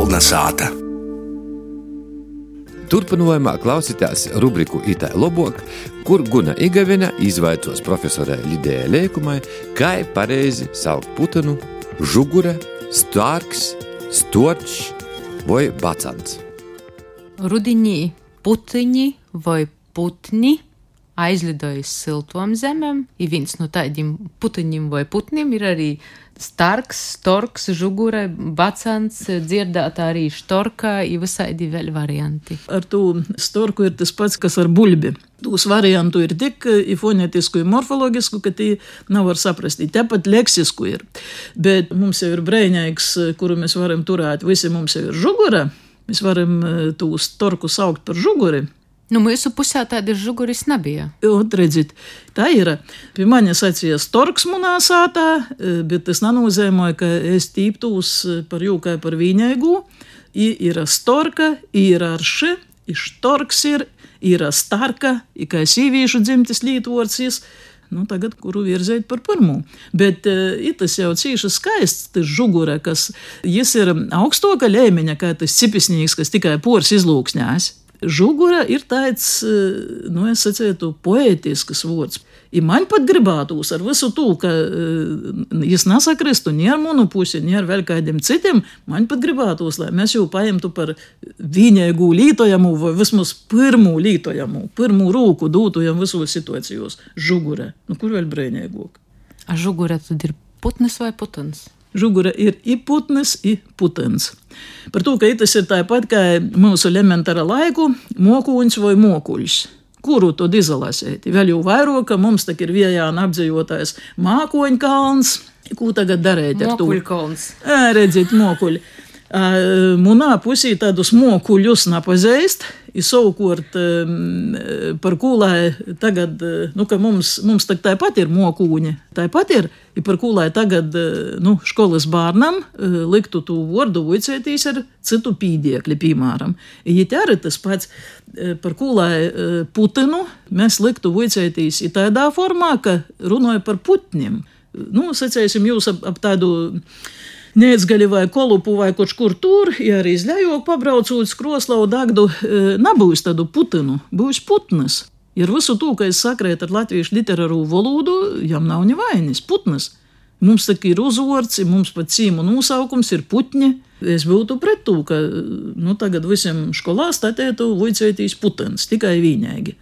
Kolnesāta. Turpinājumā klausītās rubriku Itālijā Lobok, kur Guna Igavina izvaicos profesorai Lidijai Lēkumai, kā pareizi saukt putanu, žugure, stārks, storčs vai bacants. Rudenī putiņi vai putni aizlidoja uz siltām zemēm. Ir viens no tādiem putiņiem vai putniem ir arī starks, storks, žugure, bacants, dzirdētā arī štorkā, ir visādi vēl varianti. Ar to storku ir tas pats, kas ar buļbi. Tūs variantu ir tik fonetisku un morfoloģisku, ka tie nav var saprast. Tāpat leksisku ir. Bet mums jau ir brēņaiks, kuru mēs varam turēt. Visi mums jau ir žugura. Mēs varam to storku saukt par žuguri. Nu, mūsu pusē tāda žuguris nebija. Un, redziet, tā ir. Pie manis atsies torks manā sātā, bet tas nenozīmē, ka es tīptos par jūkai par vīņaigu. I ir storka, ir arši, ir štorks ir, ir starka, ir kā sīvīšu dzimtes lītvorcis. Nu, tagad, kuru virzēt par pirmo. Bet uh, tas jau cīši skaists, tas žugure, kas jis ir augstoka līmeņa, kā tas cipisnīgs, kas tikai pors izlūksņās. Žugura ir tāds, nu, es sacītu, poētisks vārds. I man pat gribētos ar visu to, ka es nesakristu ne ar manu pusi, ne ar vēl kādiem citiem. Man pat gribētos, lai mēs jau paimtu par viņēgu lītojamu vai vismaz pirmo lītojamu, pirmo rūku dūtojam visos situācijos. Žugura. Nu, kur vēl brēņēgok? A žugura tad ir putnes vai putns? Žugura ir iputnes, iputens. Par to, ka tas ir tāpat kā mūsu elementāra laiku, mokuņš vai mokuļš. Kuru to izlasīt? Vēl jau vairāk, ka mums tā ir viejāna apdzīvotājs mākoņkalns. Ko tagad darīt ar to? Mokuļkalns. Redziet, mokuļi. Munā pusī tādus mokuļus nepazīst. Ir savukārt par ko lai tagad, nu, ka mums, mums tāpat ir mokūņi, tāpat ir, ir par ko lai tagad, nu, skolas bērnam liktu to vārdu vicētīs ar citu pīdiekli, piemēram. Ja te arī tas pats, par ko lai Putinu mēs liktu vicētīs ir tādā formā, ka runāja par putņiem. Nu, sacēsim jūs ap, ap tādu Neizgaļi vai kolupu vai kaut kur tur, ja arī izļājot pabraucot skroslau dagdu, nebūs tādu putinu, būs putnas. Ir visu to, ka es sakrētu ar latviešu literāru valodu, jām nav nevainis, putnas. Mums tā ir uzvārds, mums pat cīmu nosaukums ir putņi. Es būtu pret to, ka nu, tagad visiem skolā statētu vicētīs putens, tikai viņēgi.